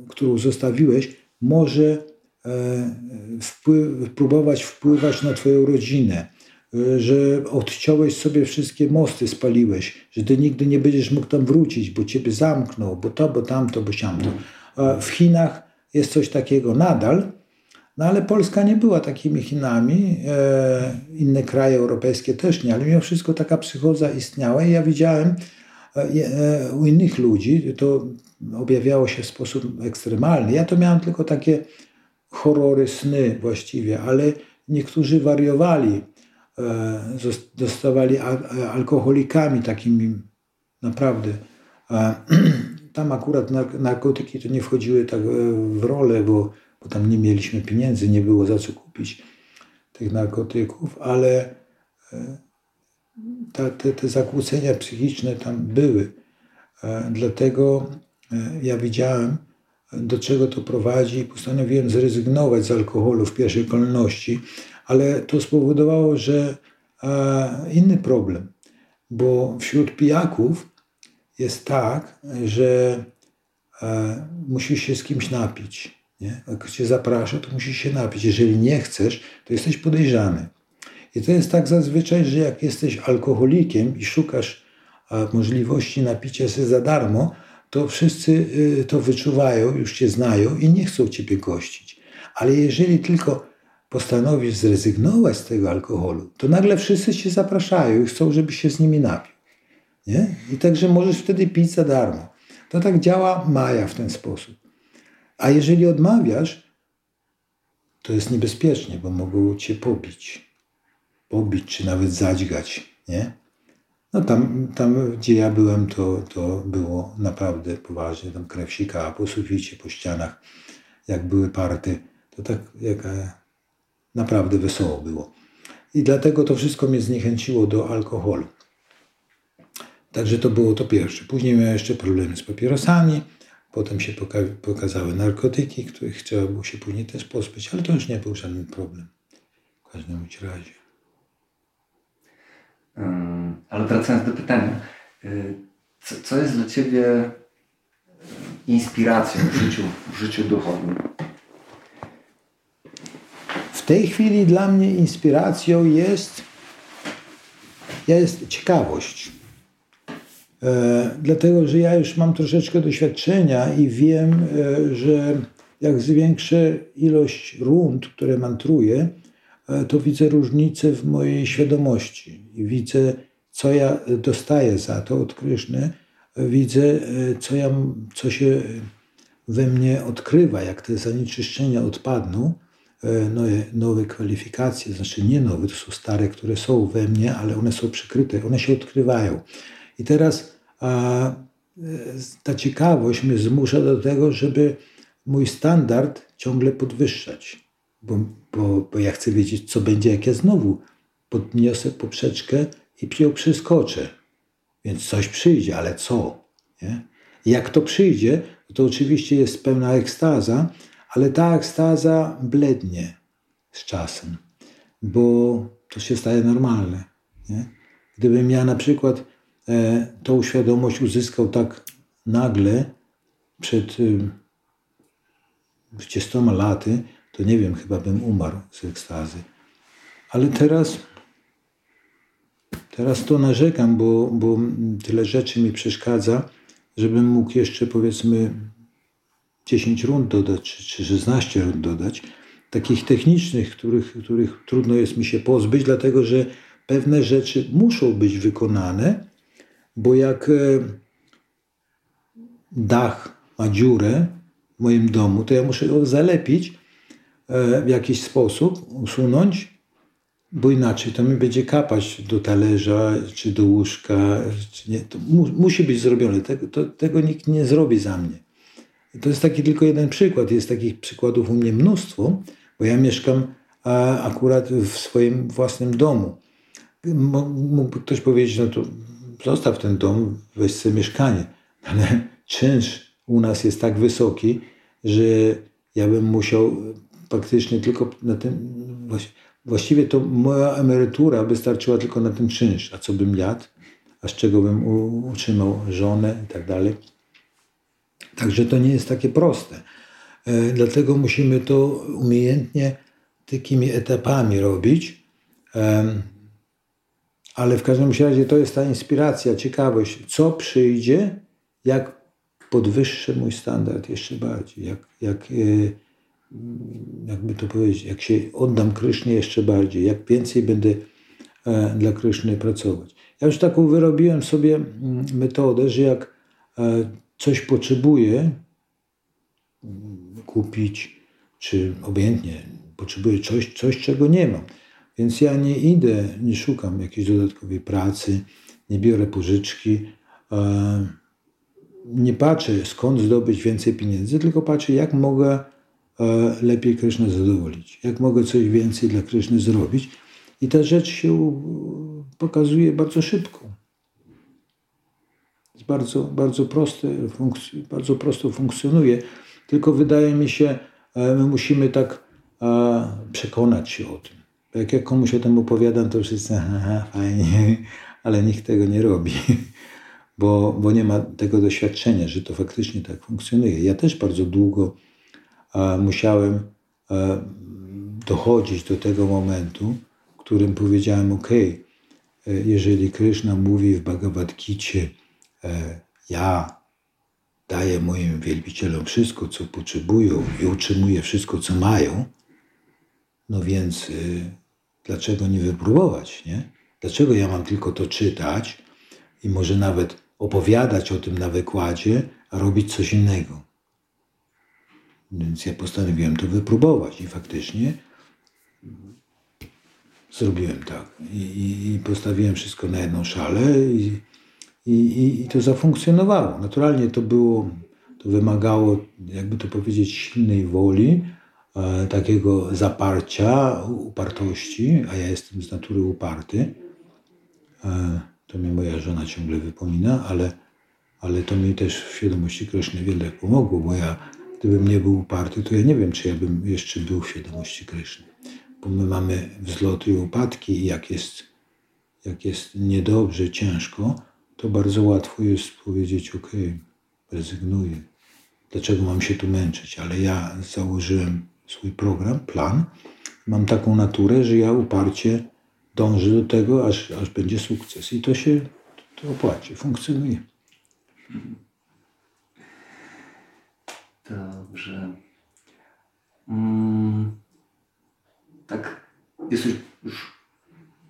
[SPEAKER 1] którą zostawiłeś, może E, wpływ, próbować wpływać na Twoją rodzinę, e, że odciąłeś sobie wszystkie mosty, spaliłeś, że Ty nigdy nie będziesz mógł tam wrócić, bo Ciebie zamknął, bo to, bo tamto, bo siamto. W Chinach jest coś takiego nadal, no ale Polska nie była takimi Chinami, e, inne kraje europejskie też nie, ale mimo wszystko taka psychoza istniała i ja widziałem u innych ludzi, to objawiało się w sposób ekstremalny. Ja to miałem tylko takie horrory, sny właściwie, ale niektórzy wariowali, e, zostawali alkoholikami takimi naprawdę. Tam akurat narkotyki to nie wchodziły tak e, w rolę, bo, bo tam nie mieliśmy pieniędzy, nie było za co kupić tych narkotyków, ale e, ta, te, te zakłócenia psychiczne tam były. Dlatego ja widziałem, do czego to prowadzi. Postanowiłem zrezygnować z alkoholu w pierwszej kolejności, ale to spowodowało, że inny problem, bo wśród pijaków jest tak, że musisz się z kimś napić. Nie? Jak cię zaprasza, to musisz się napić. Jeżeli nie chcesz, to jesteś podejrzany. I to jest tak zazwyczaj, że jak jesteś alkoholikiem i szukasz możliwości napicia się za darmo, to wszyscy y, to wyczuwają, już cię znają i nie chcą ciebie gościć. Ale jeżeli tylko postanowisz zrezygnować z tego alkoholu, to nagle wszyscy cię zapraszają i chcą, żebyś się z nimi napił. Nie? I także możesz wtedy pić za darmo. To tak działa Maja w ten sposób. A jeżeli odmawiasz, to jest niebezpiecznie, bo mogą cię pobić. Pobić czy nawet zadźgać. Nie? No tam, tam gdzie ja byłem, to, to było naprawdę poważnie. Tam krew sikała po suficie, po ścianach, jak były party. To tak jak e, naprawdę wesoło było. I dlatego to wszystko mnie zniechęciło do alkoholu. Także to było to pierwsze. Później miałem jeszcze problemy z papierosami. Potem się poka- pokazały narkotyki, których trzeba było się później też pozbyć, ale to już nie był żaden problem. W każdym razie.
[SPEAKER 2] Ale wracając do pytania, y, co, co jest dla Ciebie inspiracją w życiu, w życiu duchowym?
[SPEAKER 1] W tej chwili dla mnie inspiracją jest, jest ciekawość. E, dlatego, że ja już mam troszeczkę doświadczenia i wiem, e, że jak zwiększę ilość rund, które mantruję, to widzę różnicę w mojej świadomości i widzę, co ja dostaję za to od Kryszny, widzę, co, ja, co się we mnie odkrywa, jak te zanieczyszczenia odpadną, nowe, nowe kwalifikacje, znaczy nie nowe, to są stare, które są we mnie, ale one są przykryte, one się odkrywają. I teraz a, e, ta ciekawość mnie zmusza do tego, żeby mój standard ciągle podwyższać, bo, bo, bo ja chcę wiedzieć, co będzie, jak ja znowu podniosę poprzeczkę i ją przeskoczę. Więc coś przyjdzie, ale co? Nie? Jak to przyjdzie, to oczywiście jest pełna ekstaza, ale ta ekstaza blednie z czasem, bo to się staje normalne. Nie? Gdybym ja na przykład E, tą świadomość uzyskał tak nagle przed 20 laty, to nie wiem, chyba bym umarł z ekstazy. Ale teraz, teraz to narzekam, bo, bo tyle rzeczy mi przeszkadza, żebym mógł jeszcze powiedzmy 10 rund dodać, czy 16 rund dodać, takich technicznych, których, których trudno jest mi się pozbyć, dlatego że pewne rzeczy muszą być wykonane, bo jak e, dach ma dziurę w moim domu, to ja muszę go zalepić w jakiś sposób, usunąć, bo inaczej to mi będzie kapać do talerza, czy do łóżka. Czy nie. To mu, musi być zrobione. Tego, to, tego nikt nie zrobi za mnie. To jest taki tylko jeden przykład. Jest takich przykładów u mnie mnóstwo, bo ja mieszkam a, akurat w swoim własnym domu. Mógłby ktoś powiedzieć, no to zostaw ten dom, weź sobie mieszkanie. Ale czynsz u nas jest tak wysoki, że ja bym musiał praktycznie tylko na tym, właściwie to moja emerytura wystarczyła tylko na ten czynsz, a co bym jadł, a z czego bym utrzymał żonę i tak dalej. Także to nie jest takie proste. E, dlatego musimy to umiejętnie takimi etapami robić. Ale w każdym razie to jest ta inspiracja, ciekawość, co przyjdzie, jak podwyższę mój standard jeszcze bardziej, jak, jak, e, jakby to powiedzieć, jak się oddam Krysznie jeszcze bardziej, jak więcej będę e, dla Kryszny pracować. Ja już taką wyrobiłem sobie mm, metodę, że jak e, coś potrzebuję mm, kupić, czy obojętnie potrzebuję coś, coś czego nie mam, więc ja nie idę, nie szukam jakiejś dodatkowej pracy, nie biorę pożyczki, e, nie patrzę skąd zdobyć więcej pieniędzy, tylko patrzę jak mogę lepiej Krysznę zadowolić, jak mogę coś więcej dla Kryszny zrobić. I ta rzecz się pokazuje bardzo szybko. Jest bardzo, bardzo, proste, bardzo prosto funkcjonuje, tylko wydaje mi się, e, my musimy tak przekonać się o tym. Jak ja komuś o tym opowiadam, to wszyscy, aha, fajnie, ale nikt tego nie robi, bo, bo nie ma tego doświadczenia, że to faktycznie tak funkcjonuje. Ja też bardzo długo musiałem a, dochodzić do tego momentu, w którym powiedziałem, ok, e, jeżeli Krishna mówi w Bhagavad Gita, e, ja daję moim wielbicielom wszystko, co potrzebują i utrzymuję wszystko, co mają, no więc dlaczego nie wypróbować, nie? Dlaczego ja mam tylko to czytać i może nawet opowiadać o tym na wykładzie, a robić coś innego? Więc ja postanowiłem to wypróbować i faktycznie zrobiłem tak. I, i, postawiłem wszystko na jedną szalę i, i, to zafunkcjonowało. Naturalnie to było, to wymagało, jakby to powiedzieć, silnej woli, e, takiego zaparcia, upartości, a ja jestem z natury uparty. E, to mi moja żona ciągle wypomina, ale, ale to mi też w świadomości Kryszny wiele pomogło, bo ja, gdybym nie był uparty, to ja nie wiem, czy ja bym jeszcze był w świadomości Kryszny. Bo my mamy wzloty i upadki i jak jest, jak jest niedobrze, ciężko, to bardzo łatwo jest powiedzieć, ok, rezygnuję. Dlaczego mam się tu męczyć? Ale ja założyłem swój program, plan. Mam taką naturę, że ja uparcie dążę do tego, aż, aż będzie sukces. I to się to opłaci, funkcjonuje.
[SPEAKER 2] Dobrze. Mm, tak, jesteś już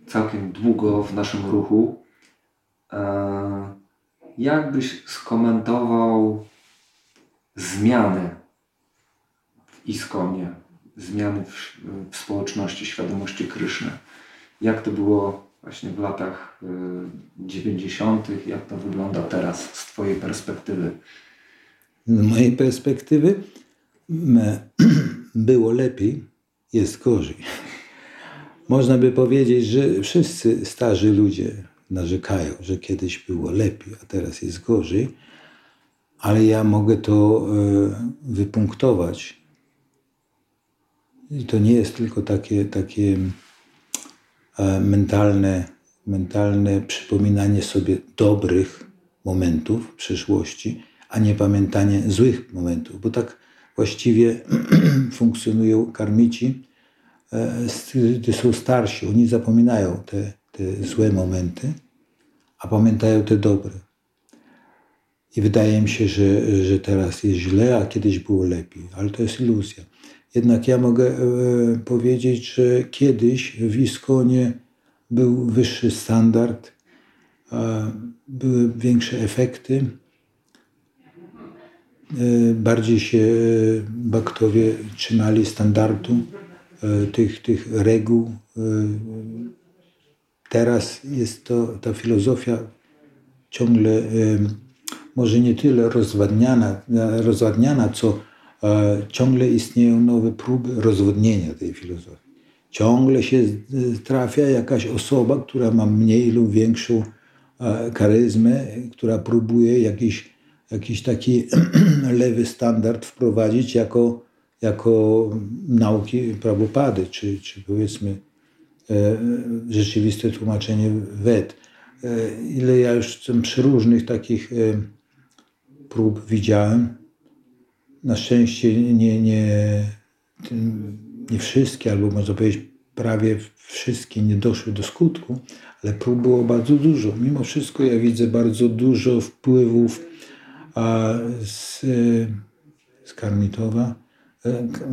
[SPEAKER 2] całkiem długo w naszym ruchu. E, jak byś skomentował zmiany w Iskonie, zmiany w, w społeczności świadomości Kryszny? Jak to było właśnie w latach 90., y, jak to wygląda teraz z Twojej perspektywy?
[SPEAKER 1] Z mojej perspektywy było lepiej, jest gorzej. Można by powiedzieć, że wszyscy starzy ludzie narzekają, że kiedyś było lepiej, a teraz jest gorzej, ale ja mogę to e, wypunktować. I to nie jest tylko takie, takie e, mentalne, mentalne przypominanie sobie dobrych momentów przeszłości, a nie pamiętanie złych momentów, bo tak właściwie funkcjonują karmici, e, gdy są starsi. Oni zapominają te, te złe momenty, a pamiętają te dobre. I wydaje mi się, że, że teraz jest źle, a kiedyś było lepiej, ale to jest iluzja. Jednak ja mogę e, powiedzieć, że kiedyś w Iskonie był wyższy standard, e, były większe efekty, bardziej się baktowie trzymali standardu e, tych, tych reguł e, Teraz jest to ta filozofia ciągle może nie tyle rozwadniana, rozwadniana co e, ciągle istnieją nowe próby rozwodnienia tej filozofii. Ciągle się trafia jakaś osoba, która ma mniej lub większą e, charyzmę, która próbuje jakiś, jakiś taki lewy standard wprowadzić jako, jako nauki prawopady, czy, czy powiedzmy E, rzeczywiste tłumaczenie Wed. E, ile ja już przy różnych takich e, prób widziałem. Na szczęście nie, nie, nie wszystkie, albo można powiedzieć prawie wszystkie nie doszły do skutku, ale prób było bardzo dużo. Mimo wszystko ja widzę bardzo dużo wpływów a, z, z Karmitowa.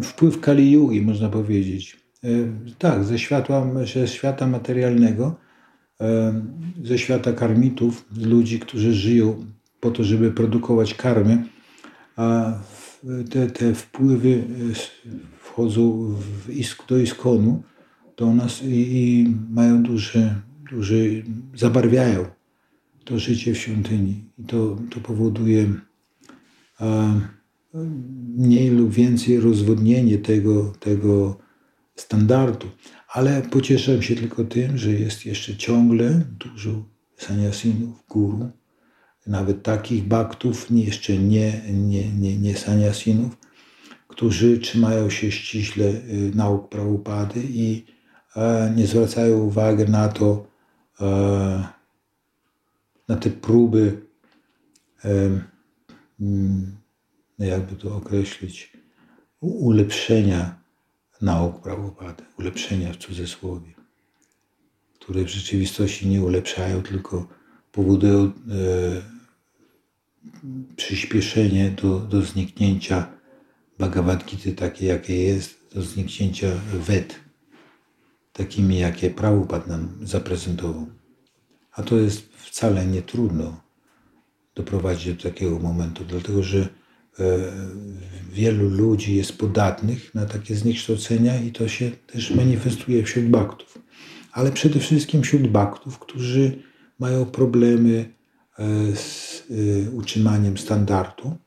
[SPEAKER 1] Wpływ Kali Yugi, można powiedzieć. E, tak, ze, światła, ze świata materialnego, e, ze świata karmitów, ludzi, którzy żyją po to, żeby produkować karmy, a te, te wpływy e, wchodzą isk, do iskonu do nas i, i mają duże, duże, zabarwiają to życie w świątyni. I to, to powoduje a, mniej lub więcej rozwodnienie tego, tego standardu. Ale pocieszam się tylko tym, że jest jeszcze ciągle dużo saniasinów, guru, nawet takich baktów, jeszcze nie, nie, nie, nie saniasinów, którzy trzymają się ściśle y, nauk Prabhupady i e, nie zwracają uwagi na to, e, na te próby, mm, jakby to określić, ulepszenia nauk Prabhupady, ulepszenia w cudzysłowie, które w rzeczywistości nie ulepszają, tylko powodują e, przyspieszenie do, do zniknięcia Bhagavad Gita takie, jakie jest, do zniknięcia Wed, takimi, jakie Prabhupada nam zaprezentował. A to jest wcale nie trudno doprowadzić do takiego momentu, dlatego że E, wielu ludzi jest podatnych na takie zniekształcenia i to się też manifestuje wśród baktów. ale przede wszystkim wśród baktów, którzy mają problemy e, z e, utrzymaniem standardu,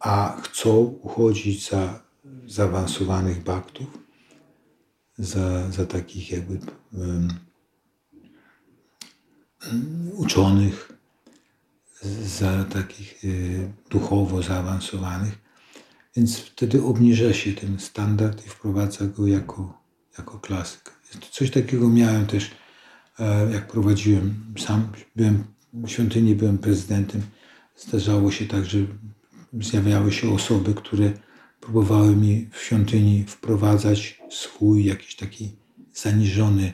[SPEAKER 1] a chcą uchodzić za zaawansowanych baktów, za, za takich jakby uczonych, za takich y, duchowo zaawansowanych. Więc wtedy obniża się ten standard i wprowadza go jako, jako klasyk. Coś takiego miałem też, e, jak prowadziłem sam, byłem w świątyni, byłem prezydentem. Zdarzało się tak, że zjawiały się osoby, które próbowały mi w świątyni wprowadzać swój jakiś taki zaniżony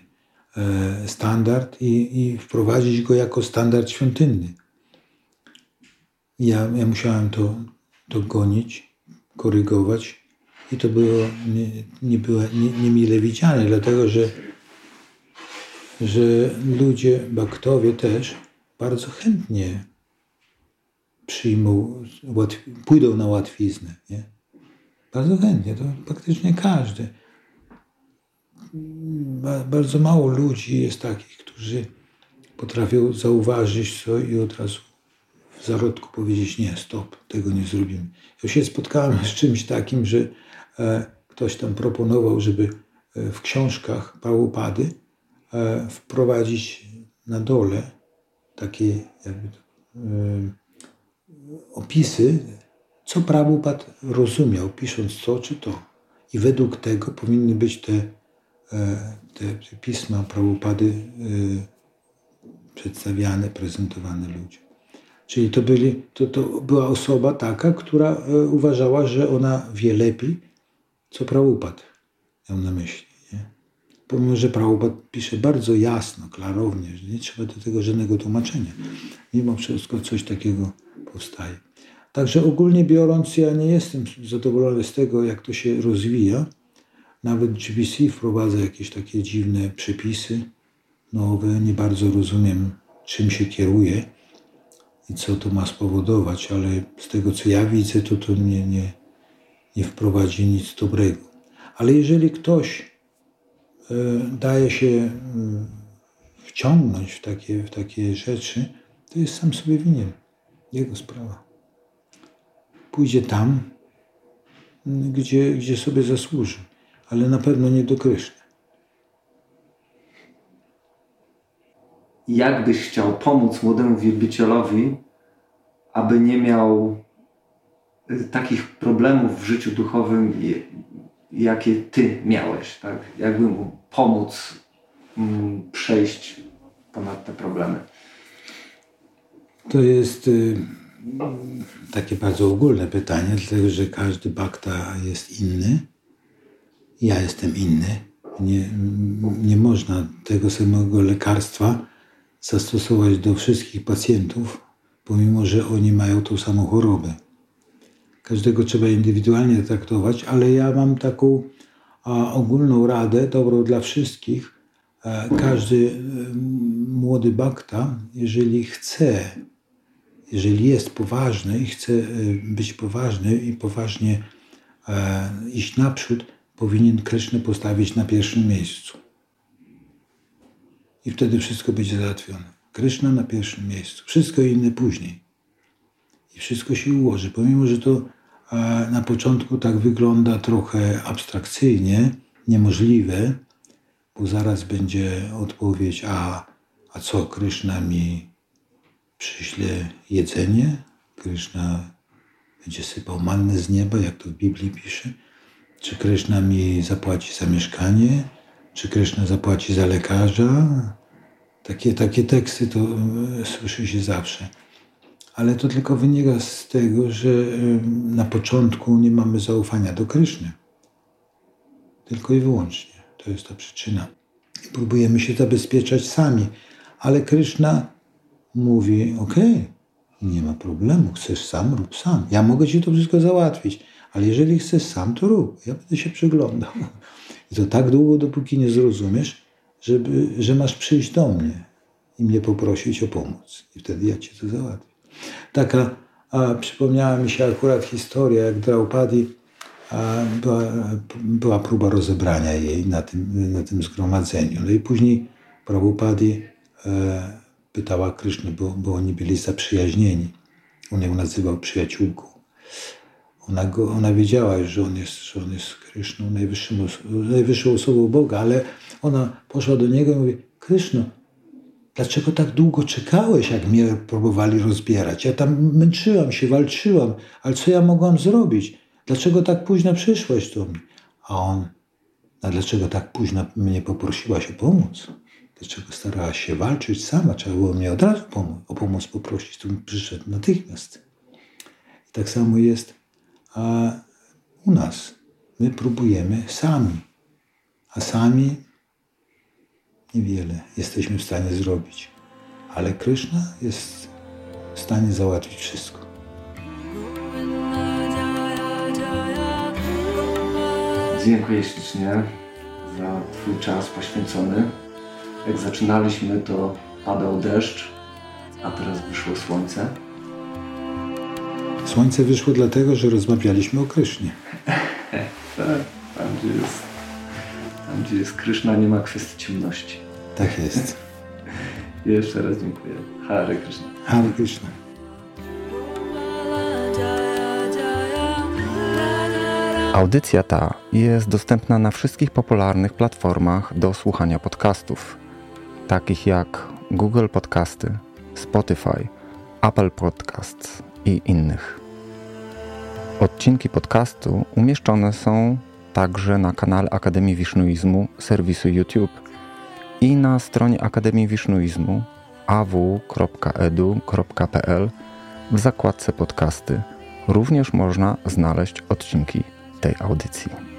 [SPEAKER 1] standard i, i wprowadzić go jako standard świątynny. Ja, ja musiałem to, to gonić, korygować i to było nie, nie było nie, niemile widziane, dlatego że, że ludzie, baktowie też bardzo chętnie przyjmą, pójdą na łatwiznę. Nie? Bardzo chętnie, to praktycznie każdy. Bardzo mało ludzi jest takich, którzy potrafią zauważyć to i od razu w zarodku powiedzieć nie, stop, tego nie zrobimy. Ja się spotkałem z czymś takim, że e, ktoś tam proponował, żeby e, w książkach Pałupady e, wprowadzić na dole takie jakby, opisy, co Prabhupada rozumiał, pisząc to czy to. I według tego powinny być te, te, te pisma Prabhupady przedstawiane, prezentowane ludziom. Czyli to, byli, to, to była osoba taka, która e, uważała, że ona wie lepiej, co Prabhupada miał na myśli. Nie? Pomimo, że Prabhupada pisze bardzo jasno, klarownie, że nie trzeba do tego żadnego tłumaczenia. Mimo wszystko coś takiego powstaje. Także ogólnie biorąc, ja nie jestem zadowolony z tego, jak to się rozwija. Nawet GBC wprowadza jakieś takie dziwne przepisy nowe. Nie bardzo rozumiem, czym się kieruje i co to ma spowodować, ale z tego co ja widzę, to to nie, nie, nie wprowadzi nic dobrego. Ale jeżeli ktoś e, daje się e, wciągnąć w takie, w takie rzeczy, to jest sam sobie winien. Jego sprawa. Pójdzie tam, gdzie, gdzie sobie zasłuży, ale na pewno nie do Kryszny.
[SPEAKER 2] jak byś chciał pomóc młodemu wielbicielowi, aby nie miał y, takich problemów w życiu duchowym, jakie ty miałeś, tak? Jakby mu pomóc mm, przejść ponad te problemy?
[SPEAKER 1] To jest y, takie bardzo ogólne pytanie, dlatego że każdy bakta jest inny. Ja jestem inny. Nie, nie można tego samego lekarstwa zastosować do wszystkich pacjentów, pomimo że oni mają tą samą chorobę. Każdego trzeba indywidualnie traktować, ale ja mam taką a, ogólną radę, dobrą dla wszystkich. E, każdy e, młody bakta, jeżeli chce, jeżeli jest poważny i chce e, być poważny i poważnie iść naprzód, powinien Krysznę postawić na pierwszym miejscu i wtedy wszystko będzie załatwione. Kryszna na pierwszym miejscu, wszystko inne później. I wszystko się ułoży. Pomimo, że to na początku tak wygląda trochę abstrakcyjnie, niemożliwe, bo zaraz będzie odpowiedź, a, a co, Kryszna mi przyśle jedzenie? Kryszna będzie sypał mannę z nieba, jak to w Biblii pisze? Czy Kryszna mi zapłaci za mieszkanie? Czy Kryszna zapłaci za lekarza? Takie, takie teksty to e, słyszy się zawsze. Ale to tylko wynika z tego, że na początku nie mamy zaufania do Kryszny. Tylko i wyłącznie. To jest ta przyczyna. I próbujemy się zabezpieczać sami. Ale Kryszna mówi, ok, nie ma problemu, chcesz sam, rób sam. Ja mogę ci to wszystko załatwić, ale jeżeli chcesz sam, to rób. Ja będę się przyglądał. I to tak długo, dopóki nie zrozumiesz, żeby, że masz przyjść do mnie i mnie poprosić o pomoc. I wtedy ja ci to załatwię. Taka, a przypomniała mi się akurat historia, jak Draupadi była, była próba rozebrania jej na tym, na tym zgromadzeniu. No i później Prabhupadi e, pytała Krysznę, bo, bo oni byli zaprzyjaźnieni. On ją nazywał przyjaciółką. Ona, go, ona wiedziała że on jest, że on jest Kryszną, najwyższą, najwyższą osobą Boga, ale ona poszła do niego i mówi, Kryszno, dlaczego tak długo czekałeś, jak mnie próbowali rozbierać? Ja tam męczyłam się, walczyłam, ale co ja mogłam zrobić? Dlaczego tak późno przyszłeś do mnie? A on, a dlaczego tak późno mnie poprosiłaś o pomoc? Dlaczego starałaś się walczyć sama? Trzeba było mnie od razu pomóc, o pomoc poprosić, to przyszedł natychmiast. I tak samo jest a u nas. My próbujemy sami, a sami niewiele jesteśmy w stanie zrobić. Ale Kryszna jest w stanie załatwić wszystko.
[SPEAKER 4] Dziękuję ślicznie za Twój czas poświęcony. Jak zaczynaliśmy, to padał deszcz, a teraz wyszło słońce.
[SPEAKER 1] Słońce wyszło dlatego, że rozmawialiśmy o Krysznie.
[SPEAKER 4] tak, tam gdzie jest, tam gdzie jest Kryszna nie ma kwestii ciemności.
[SPEAKER 1] Tak jest.
[SPEAKER 4] Jeszcze raz dziękuję. Hare Krishna.
[SPEAKER 1] Hare Krishna.
[SPEAKER 2] Audycja ta jest dostępna na wszystkich popularnych platformach do słuchania podcastów, takich jak Google Podcasty, Spotify, Apple Podcasts i innych. Odcinki podcastu umieszczone są także na kanale Akademii Wisznuizmu serwisu YouTube i na stronie Akademii Wisznuizmu aw.edu.pl w zakładce podcasty również można znaleźć odcinki tej audycji.